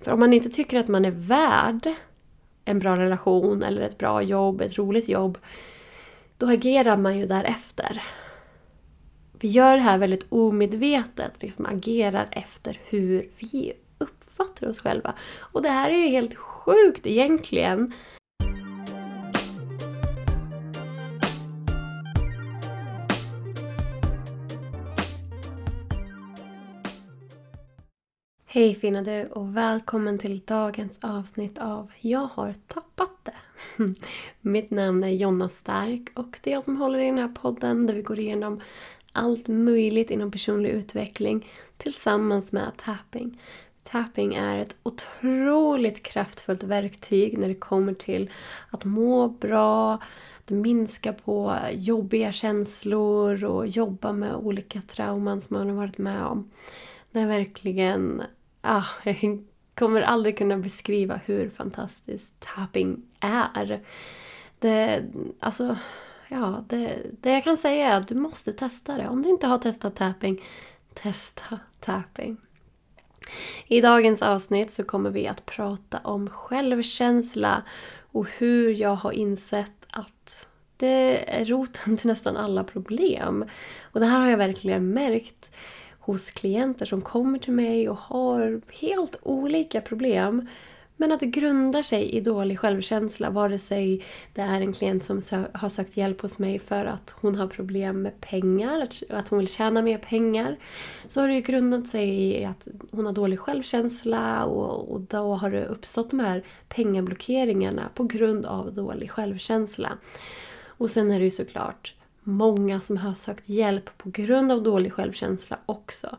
För om man inte tycker att man är värd en bra relation eller ett bra jobb, ett roligt jobb, då agerar man ju därefter. Vi gör det här väldigt omedvetet, liksom agerar efter hur vi uppfattar oss själva. Och det här är ju helt sjukt egentligen. Hej fina du och välkommen till dagens avsnitt av Jag har tappat det. Mitt namn är Jonna Stark och det är jag som håller i den här podden där vi går igenom allt möjligt inom personlig utveckling tillsammans med tapping. Tapping är ett otroligt kraftfullt verktyg när det kommer till att må bra, att minska på jobbiga känslor och jobba med olika trauman som man har varit med om. Det är verkligen ah, jag kommer aldrig kunna beskriva hur fantastiskt tapping är. Det, alltså, ja, det, det jag kan säga är att du måste testa det. Om du inte har testat tapping, testa tapping. I dagens avsnitt så kommer vi att prata om självkänsla och hur jag har insett att det är roten till nästan alla problem. Och det här har jag verkligen märkt hos klienter som kommer till mig och har helt olika problem. Men att det grundar sig i dålig självkänsla vare sig det är en klient som har sökt hjälp hos mig för att hon har problem med pengar, att hon vill tjäna mer pengar. Så har det ju grundat sig i att hon har dålig självkänsla och, och då har det uppstått de här pengablockeringarna på grund av dålig självkänsla. Och sen är det ju såklart många som har sökt hjälp på grund av dålig självkänsla också.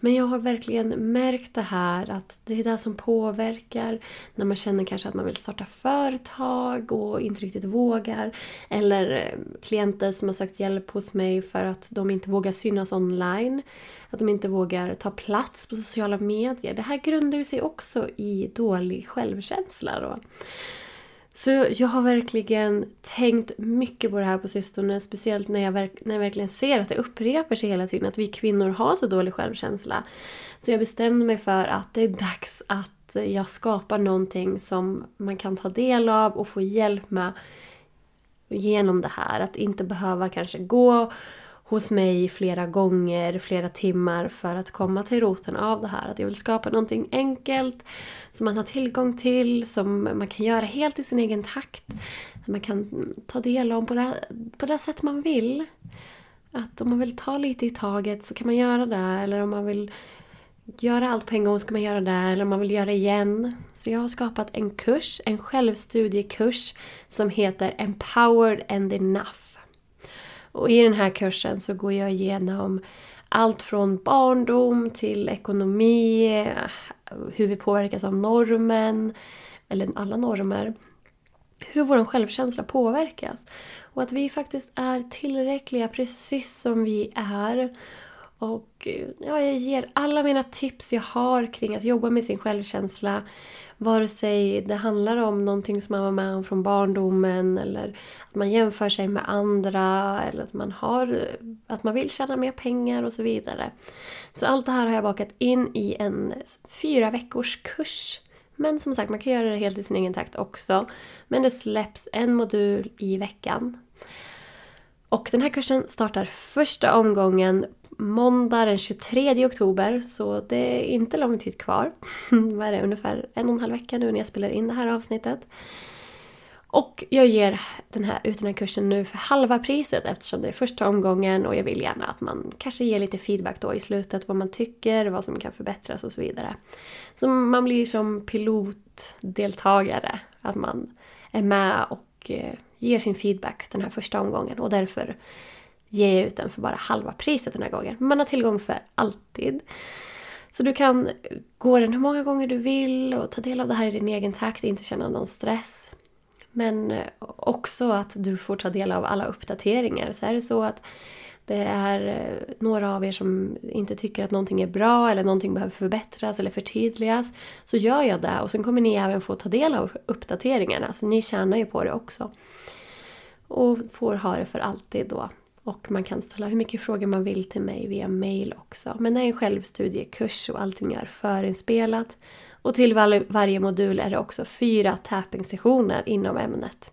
Men jag har verkligen märkt det här att det är det som påverkar när man känner kanske att man vill starta företag och inte riktigt vågar. Eller eh, klienter som har sökt hjälp hos mig för att de inte vågar synas online. Att de inte vågar ta plats på sociala medier. Det här grundar sig också i dålig självkänsla. Då. Så jag har verkligen tänkt mycket på det här på sistone. Speciellt när jag, verk när jag verkligen ser att det upprepar sig hela tiden. Att vi kvinnor har så dålig självkänsla. Så jag bestämde mig för att det är dags att jag skapar någonting som man kan ta del av och få hjälp med genom det här. Att inte behöva kanske gå hos mig flera gånger, flera timmar för att komma till roten av det här. Att jag vill skapa någonting enkelt som man har tillgång till, som man kan göra helt i sin egen takt. Man kan ta del av på det, på det sätt man vill. Att om man vill ta lite i taget så kan man göra det. Eller om man vill göra allt på en gång så kan man göra det. Eller om man vill göra igen. Så jag har skapat en kurs, en självstudiekurs som heter Empowered and Enough. Och i den här kursen så går jag igenom allt från barndom till ekonomi, hur vi påverkas av normen, eller alla normer. Hur vår självkänsla påverkas. Och att vi faktiskt är tillräckliga precis som vi är. Och ja, jag ger alla mina tips jag har kring att jobba med sin självkänsla Vare sig det handlar om någonting som man var med om från barndomen eller att man jämför sig med andra eller att man, har, att man vill tjäna mer pengar och så vidare. Så allt det här har jag bakat in i en fyra veckors kurs. Men som sagt, man kan göra det helt i sin egen takt också. Men det släpps en modul i veckan. Och den här kursen startar första omgången måndag den 23 oktober, så det är inte lång tid kvar. Vad är det? Ungefär en och en halv vecka nu när jag spelar in det här avsnittet. Och jag ger den här, ut den här kursen nu för halva priset eftersom det är första omgången och jag vill gärna att man kanske ger lite feedback då i slutet vad man tycker, vad som kan förbättras och så vidare. Så man blir som pilotdeltagare, att man är med och eh, ger sin feedback den här första omgången och därför ger jag ut den för bara halva priset den här gången. Man har tillgång för alltid. Så du kan gå den hur många gånger du vill och ta del av det här i din egen takt, inte känna någon stress. Men också att du får ta del av alla uppdateringar. Så är det så att det är eh, några av er som inte tycker att någonting är bra eller någonting behöver förbättras eller förtydligas så gör jag det och sen kommer ni även få ta del av uppdateringarna så ni tjänar ju på det också. Och får ha det för alltid då. Och man kan ställa hur mycket frågor man vill till mig via mail också. Men det är en självstudiekurs och allting är förinspelat. Och till varje modul är det också fyra tapping-sessioner inom ämnet.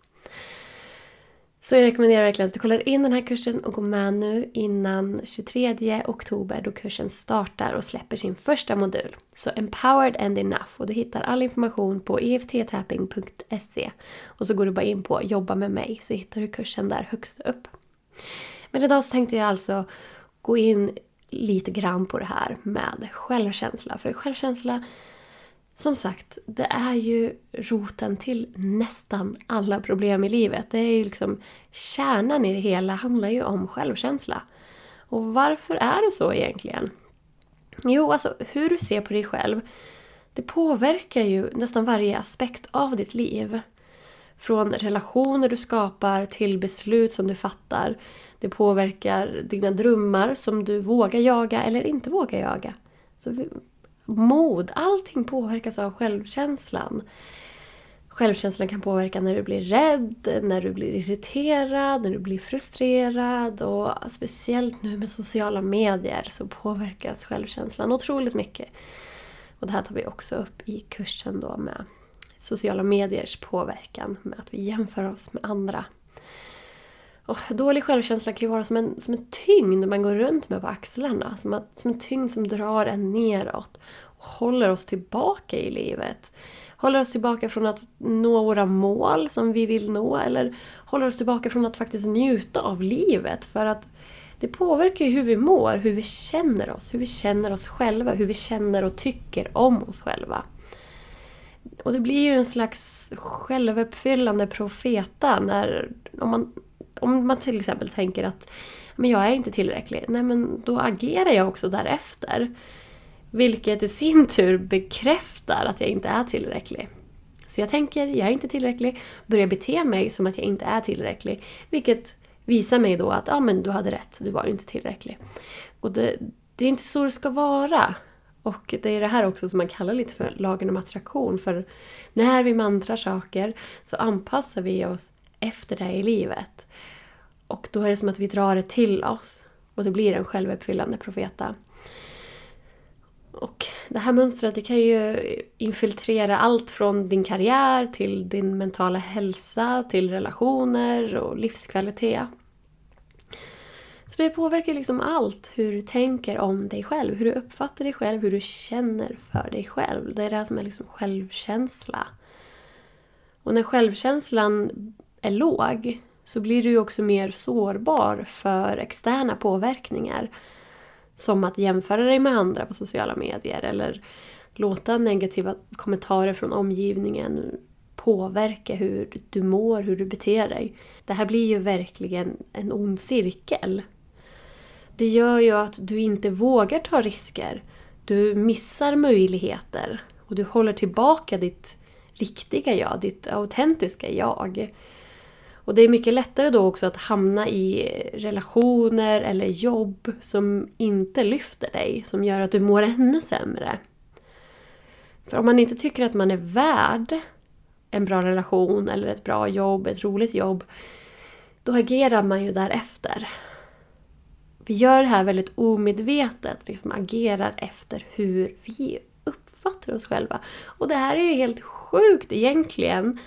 Så jag rekommenderar verkligen att du kollar in den här kursen och går med nu innan 23 oktober då kursen startar och släpper sin första modul. Så Empowered and Enough och du hittar all information på efttapping.se och så går du bara in på Jobba med mig så hittar du kursen där högst upp. Men idag så tänkte jag alltså gå in lite grann på det här med självkänsla. För självkänsla som sagt, det är ju roten till nästan alla problem i livet. Det är ju liksom kärnan i det hela handlar ju om självkänsla. Och varför är det så egentligen? Jo, alltså hur du ser på dig själv, det påverkar ju nästan varje aspekt av ditt liv. Från relationer du skapar till beslut som du fattar. Det påverkar dina drömmar som du vågar jaga eller inte vågar jaga. Så mod. Allting påverkas av självkänslan. Självkänslan kan påverka när du blir rädd, när du blir irriterad, när du blir frustrerad och speciellt nu med sociala medier så påverkas självkänslan otroligt mycket. Och det här tar vi också upp i kursen då med sociala mediers påverkan med att vi jämför oss med andra. Oh, dålig självkänsla kan ju vara som en, som en tyngd man går runt med på axlarna. Som, att, som en tyngd som drar en neråt och håller oss tillbaka i livet. Håller oss tillbaka från att nå våra mål som vi vill nå eller håller oss tillbaka från att faktiskt njuta av livet. För att det påverkar ju hur vi mår, hur vi känner oss, hur vi känner oss själva, hur vi känner och tycker om oss själva. Och det blir ju en slags självuppfyllande profeta när, om man om man till exempel tänker att men jag är inte tillräcklig, nej men då agerar jag också därefter. Vilket i sin tur bekräftar att jag inte är tillräcklig. Så jag tänker, jag är inte tillräcklig, börjar bete mig som att jag inte är tillräcklig. Vilket visar mig då att ja, men du hade rätt, du var inte tillräcklig. Och det, det är inte så det ska vara. Och det är det här också som man kallar lite för lagen om attraktion. För när vi mantrar saker så anpassar vi oss efter det i livet. Och då är det som att vi drar det till oss. Och det blir en självuppfyllande profeta. Och det här mönstret det kan ju infiltrera allt från din karriär till din mentala hälsa, till relationer och livskvalitet. Så det påverkar liksom allt hur du tänker om dig själv, hur du uppfattar dig själv, hur du känner för dig själv. Det är det här som är liksom självkänsla. Och när självkänslan är låg så blir du också mer sårbar för externa påverkningar. Som att jämföra dig med andra på sociala medier eller låta negativa kommentarer från omgivningen påverka hur du mår, hur du beter dig. Det här blir ju verkligen en ond cirkel. Det gör ju att du inte vågar ta risker. Du missar möjligheter och du håller tillbaka ditt riktiga jag, ditt autentiska jag. Och det är mycket lättare då också att hamna i relationer eller jobb som inte lyfter dig, som gör att du mår ännu sämre. För om man inte tycker att man är värd en bra relation eller ett bra jobb, ett roligt jobb, då agerar man ju därefter. Vi gör det här väldigt omedvetet, liksom agerar efter hur vi uppfattar oss själva. Och det här är ju helt sjukt egentligen.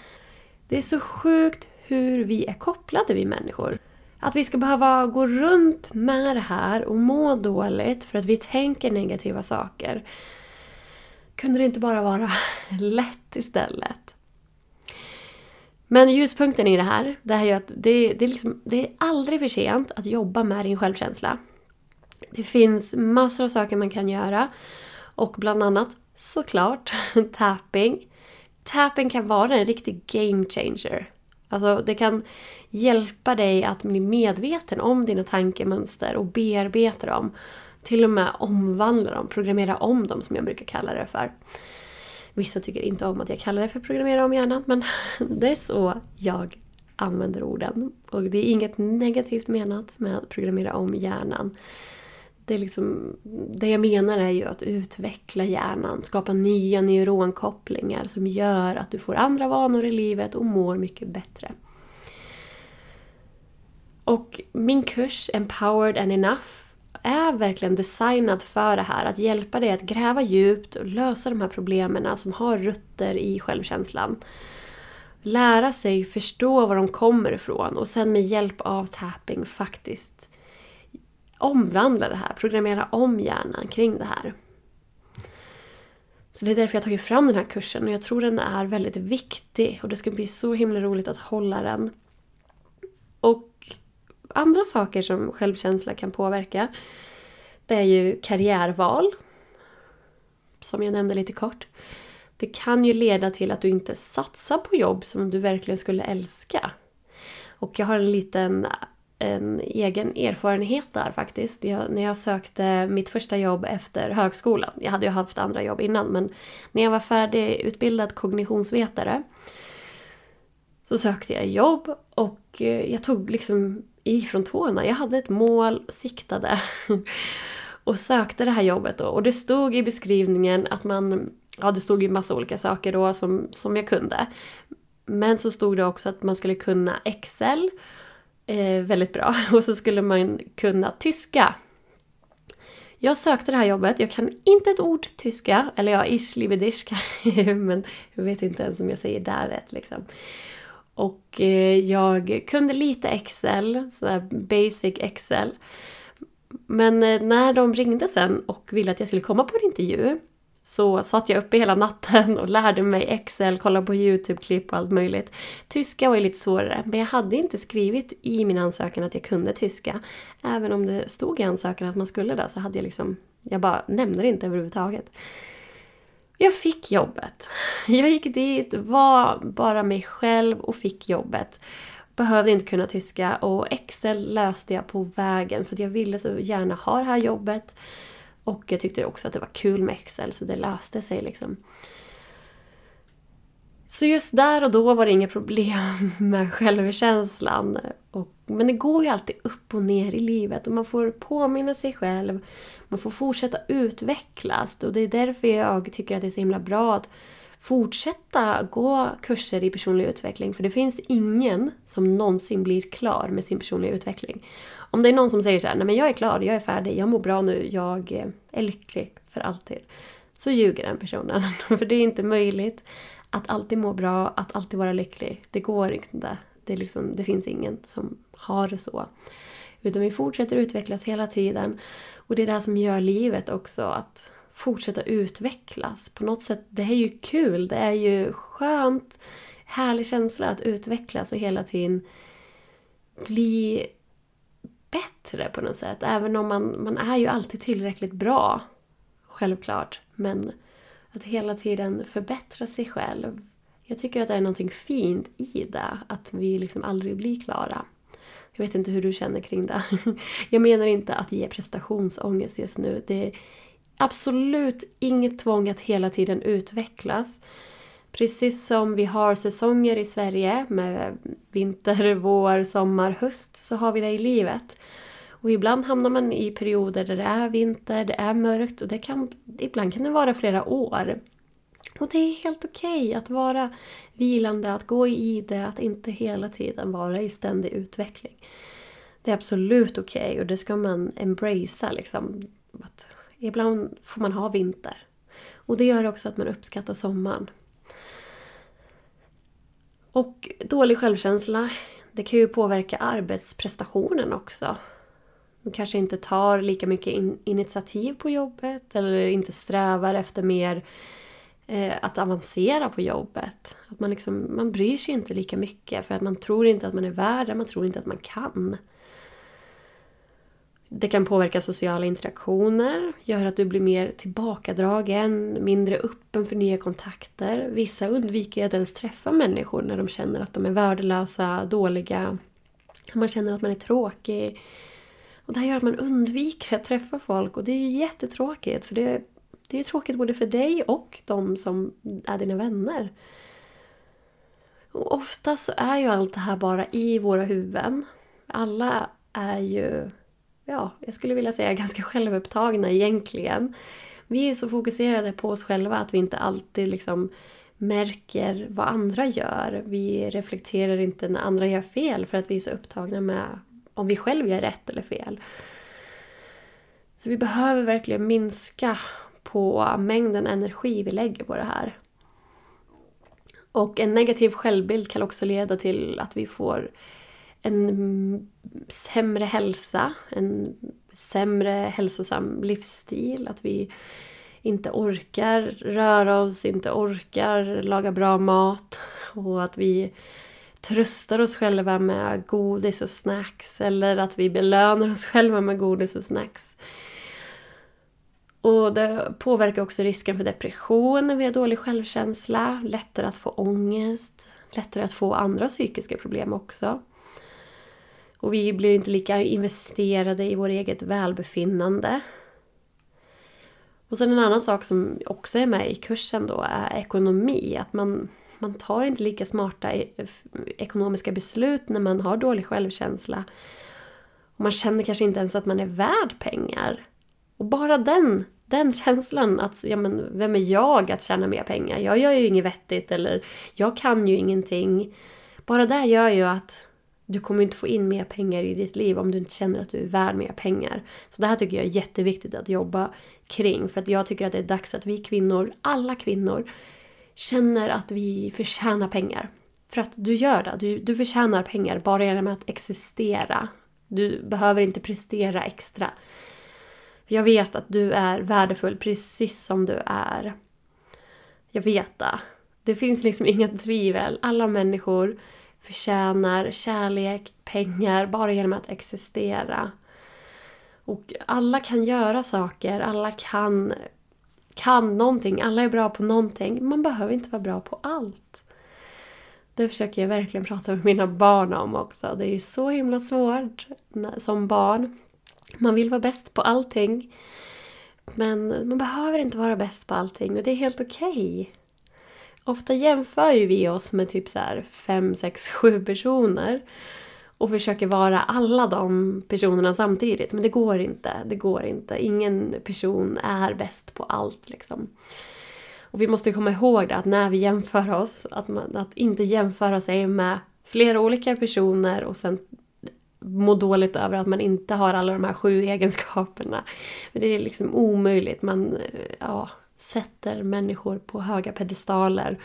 Det är så sjukt hur vi är kopplade vi människor. Att vi ska behöva gå runt med det här och må dåligt för att vi tänker negativa saker. Kunde det inte bara vara lätt istället? Men ljuspunkten i det här, det är ju att det, det, är liksom, det är aldrig för sent att jobba med din självkänsla. Det finns massor av saker man kan göra. Och bland annat såklart tapping. Tapping kan vara en riktig game changer. Alltså det kan hjälpa dig att bli medveten om dina tankemönster och bearbeta dem. Till och med omvandla dem, programmera om dem som jag brukar kalla det för. Vissa tycker inte om att jag kallar det för programmera om hjärnan men det är så jag använder orden. Och det är inget negativt menat med att programmera om hjärnan. Det, är liksom, det jag menar är ju att utveckla hjärnan, skapa nya neuronkopplingar som gör att du får andra vanor i livet och mår mycket bättre. Och min kurs Empowered and Enough är verkligen designad för det här. Att hjälpa dig att gräva djupt och lösa de här problemen som har rötter i självkänslan. Lära sig förstå var de kommer ifrån och sen med hjälp av tapping faktiskt omvandla det här, programmera om hjärnan kring det här. Så det är därför jag har tagit fram den här kursen och jag tror den är väldigt viktig och det ska bli så himla roligt att hålla den. Och andra saker som självkänsla kan påverka det är ju karriärval. Som jag nämnde lite kort. Det kan ju leda till att du inte satsar på jobb som du verkligen skulle älska. Och jag har en liten en egen erfarenhet där faktiskt. Jag, när jag sökte mitt första jobb efter högskolan. Jag hade ju haft andra jobb innan men när jag var färdigutbildad kognitionsvetare så sökte jag jobb och eh, jag tog liksom ifrån tårna. Jag hade ett mål, siktade och sökte det här jobbet då. Och det stod i beskrivningen att man, ja det stod ju massa olika saker då som, som jag kunde. Men så stod det också att man skulle kunna Excel eh, väldigt bra och så skulle man kunna tyska. Jag sökte det här jobbet, jag kan inte ett ord tyska, eller ja, ich liebe dich, men jag vet inte ens om jag säger där rätt liksom. Och eh, jag kunde lite Excel, sådär basic Excel. Men eh, när de ringde sen och ville att jag skulle komma på en intervju så satt jag uppe hela natten och lärde mig Excel, kollade på YouTube-klipp och allt möjligt. Tyska var ju lite svårare, men jag hade inte skrivit i min ansökan att jag kunde tyska. Även om det stod i ansökan att man skulle det så hade jag liksom, jag bara nämnde det inte överhuvudtaget. Jag fick jobbet. Jag gick dit, var bara mig själv och fick jobbet. Behövde inte kunna tyska och Excel löste jag på vägen för att jag ville så gärna ha det här jobbet. Och jag tyckte också att det var kul med Excel så det löste sig liksom. Så just där och då var det inga problem med självkänslan. Och, men det går ju alltid upp och ner i livet och man får påminna sig själv. Man får fortsätta utvecklas och det är därför jag tycker att det är så himla bra att fortsätta gå kurser i personlig utveckling. För det finns ingen som någonsin blir klar med sin personliga utveckling. Om det är någon som säger så här, nej men jag är klar, jag är färdig, jag mår bra nu, jag eh, är lycklig för alltid. Så ljuger den personen. För det är inte möjligt att alltid må bra, att alltid vara lycklig. Det går inte. Det, liksom, det finns ingen som har det så. Utan vi fortsätter utvecklas hela tiden. Och det är det här som gör livet också, att fortsätta utvecklas. På något sätt, det är ju kul, det är ju skönt, härlig känsla att utvecklas och hela tiden bli bättre på något sätt. Även om man, man är ju alltid tillräckligt bra, självklart. Men att hela tiden förbättra sig själv. Jag tycker att det är någonting fint i det, att vi liksom aldrig blir klara. Jag vet inte hur du känner kring det. Jag menar inte att ge prestationsångest just nu. Det är absolut inget tvång att hela tiden utvecklas. Precis som vi har säsonger i Sverige med vinter, vår, sommar, höst så har vi det i livet. Och ibland hamnar man i perioder där det är vinter, det är mörkt och det kan, ibland kan det vara flera år. Och det är helt okej okay att vara vilande, att gå i det, att inte hela tiden vara i ständig utveckling. Det är absolut okej okay och det ska man embracea liksom. Att ibland får man ha vinter. Och det gör också att man uppskattar sommaren. Och dålig självkänsla, det kan ju påverka arbetsprestationen också. Man kanske inte tar lika mycket in initiativ på jobbet eller inte strävar efter mer eh, att avancera på jobbet. Att man, liksom, man bryr sig inte lika mycket för att man tror inte att man är värd det, man tror inte att man kan. Det kan påverka sociala interaktioner, göra att du blir mer tillbakadragen, mindre öppen för nya kontakter. Vissa undviker att ens träffa människor när de känner att de är värdelösa, dåliga. Man känner att man är tråkig. Och det här gör att man undviker att träffa folk och det är ju jättetråkigt för det, det är tråkigt både för dig och de som är dina vänner. Och oftast så är ju allt det här bara i våra huvuden. Alla är ju ja, jag skulle vilja säga ganska självupptagna egentligen. Vi är så fokuserade på oss själva att vi inte alltid liksom märker vad andra gör. Vi reflekterar inte när andra gör fel för att vi är så upptagna med om vi själva gör rätt eller fel. Så vi behöver verkligen minska på mängden energi vi lägger på det här. Och en negativ självbild kan också leda till att vi får en sämre hälsa, en sämre hälsosam livsstil, att vi inte orkar röra oss, inte orkar laga bra mat och att vi tröstar oss själva med godis och snacks eller att vi belönar oss själva med godis och snacks. Och det påverkar också risken för depression när vi har dålig självkänsla, lättare att få ångest, lättare att få andra psykiska problem också. Och vi blir inte lika investerade i vårt eget välbefinnande. Och sen en annan sak som också är med i kursen då är ekonomi. Att man, man tar inte lika smarta e-, ekonomiska beslut när man har dålig självkänsla. Och man känner kanske inte ens att man är värd pengar. Och bara den, den känslan att, ja men vem är jag att tjäna mer pengar? Jag gör ju inget vettigt eller jag kan ju ingenting. Bara det gör ju att du kommer inte få in mer pengar i ditt liv om du inte känner att du är värd mer pengar. Så det här tycker jag är jätteviktigt att jobba kring. För att jag tycker att det är dags att vi kvinnor, alla kvinnor, känner att vi förtjänar pengar. För att du gör det. Du, du förtjänar pengar bara genom att existera. Du behöver inte prestera extra. Jag vet att du är värdefull precis som du är. Jag vet det. Det finns liksom inga tvivel. Alla människor förtjänar kärlek, pengar bara genom att existera. Och alla kan göra saker, alla kan, kan någonting, alla är bra på någonting. Man behöver inte vara bra på allt. Det försöker jag verkligen prata med mina barn om också. Det är så himla svårt som barn. Man vill vara bäst på allting. Men man behöver inte vara bäst på allting och det är helt okej. Okay. Ofta jämför ju vi oss med typ så här 5, 6, 7 personer och försöker vara alla de personerna samtidigt. Men det går inte. Det går inte. Ingen person är bäst på allt liksom. Och vi måste komma ihåg det att när vi jämför oss, att, man, att inte jämföra sig med flera olika personer och sen må dåligt över att man inte har alla de här sju egenskaperna. det är liksom omöjligt. Man, ja, sätter människor på höga pedestaler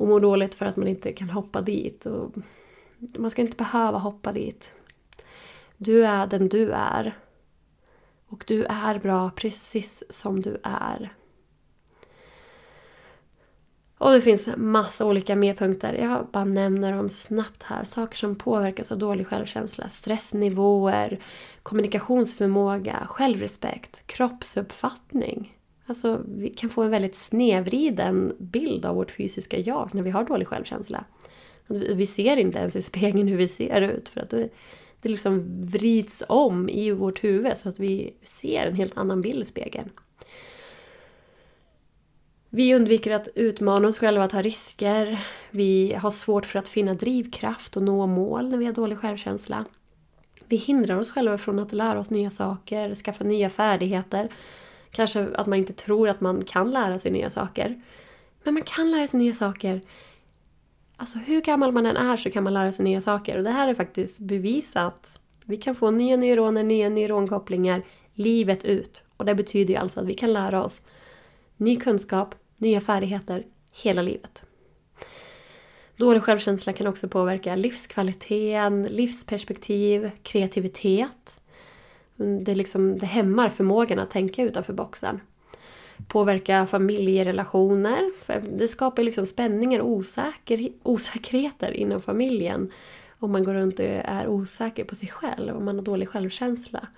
och mår dåligt för att man inte kan hoppa dit. Och man ska inte behöva hoppa dit. Du är den du är. Och du är bra precis som du är. Och det finns massa olika merpunkter. Jag bara nämner dem snabbt här. Saker som påverkas av dålig självkänsla. Stressnivåer, kommunikationsförmåga, självrespekt, kroppsuppfattning. Alltså, vi kan få en väldigt snevriden bild av vårt fysiska jag när vi har dålig självkänsla. Vi ser inte ens i spegeln hur vi ser ut för att det, det liksom vrids om i vårt huvud så att vi ser en helt annan bild i spegeln. Vi undviker att utmana oss själva, att ta risker. Vi har svårt för att finna drivkraft och nå mål när vi har dålig självkänsla. Vi hindrar oss själva från att lära oss nya saker, skaffa nya färdigheter Kanske att man inte tror att man kan lära sig nya saker. Men man kan lära sig nya saker. Alltså hur gammal man än är så kan man lära sig nya saker. Och det här är faktiskt bevisat. Vi kan få nya neuroner, nya neuronkopplingar livet ut. Och det betyder ju alltså att vi kan lära oss ny kunskap, nya färdigheter hela livet. Dålig självkänsla kan också påverka livskvaliteten, livsperspektiv, kreativitet. Det, liksom, det hämmar förmågan att tänka utanför boxen. Påverka familjerelationer. Det skapar liksom spänningar och osäker, osäkerheter inom familjen. Om man går runt och är osäker på sig själv, om man har dålig självkänsla.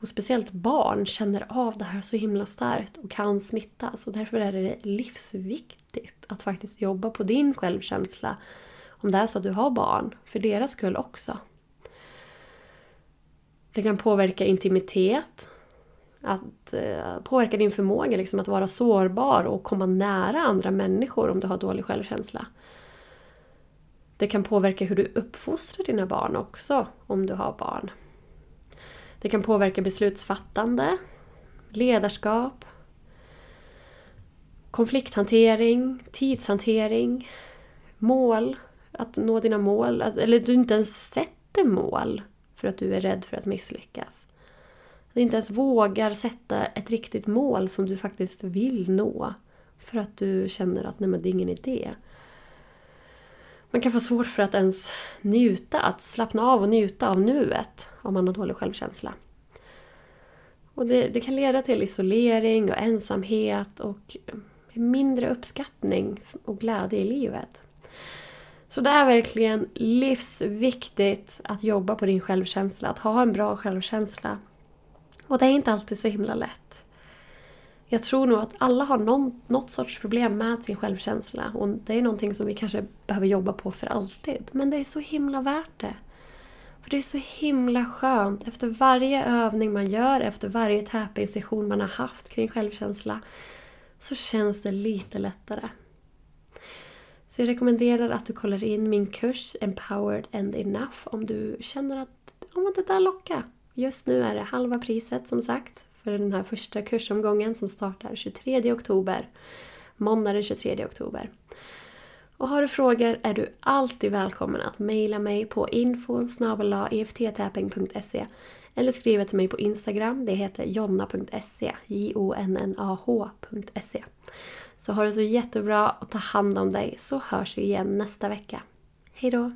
Och speciellt barn känner av det här så himla starkt och kan smittas. Och därför är det livsviktigt att faktiskt jobba på din självkänsla. Om det är så att du har barn, för deras skull också. Det kan påverka intimitet. Att eh, påverka din förmåga liksom, att vara sårbar och komma nära andra människor om du har dålig självkänsla. Det kan påverka hur du uppfostrar dina barn också om du har barn. Det kan påverka beslutsfattande, ledarskap, konflikthantering, tidshantering, mål, att nå dina mål. Eller du inte ens sätter mål för att du är rädd för att misslyckas. Att inte ens vågar sätta ett riktigt mål som du faktiskt vill nå. För att du känner att nej men det är ingen idé. Man kan få svårt för att ens njuta, att slappna av och njuta av nuet om man har dålig självkänsla. Och det, det kan leda till isolering och ensamhet och mindre uppskattning och glädje i livet. Så det är verkligen livsviktigt att jobba på din självkänsla, att ha en bra självkänsla. Och det är inte alltid så himla lätt. Jag tror nog att alla har någon, något sorts problem med sin självkänsla och det är någonting som vi kanske behöver jobba på för alltid. Men det är så himla värt det. För det är så himla skönt efter varje övning man gör, efter varje tapping-session man har haft kring självkänsla så känns det lite lättare. Så jag rekommenderar att du kollar in min kurs Empowered and Enough om du känner att om det där lockar. Just nu är det halva priset som sagt för den här första kursomgången som startar 23 oktober. Måndag den 23 oktober. Och har du frågor är du alltid välkommen att mejla mig på info e eller skriva till mig på Instagram. Det heter jonna.se. J-O-N-N-A-H.se. Så ha det så jättebra och ta hand om dig så hörs vi igen nästa vecka. Hejdå!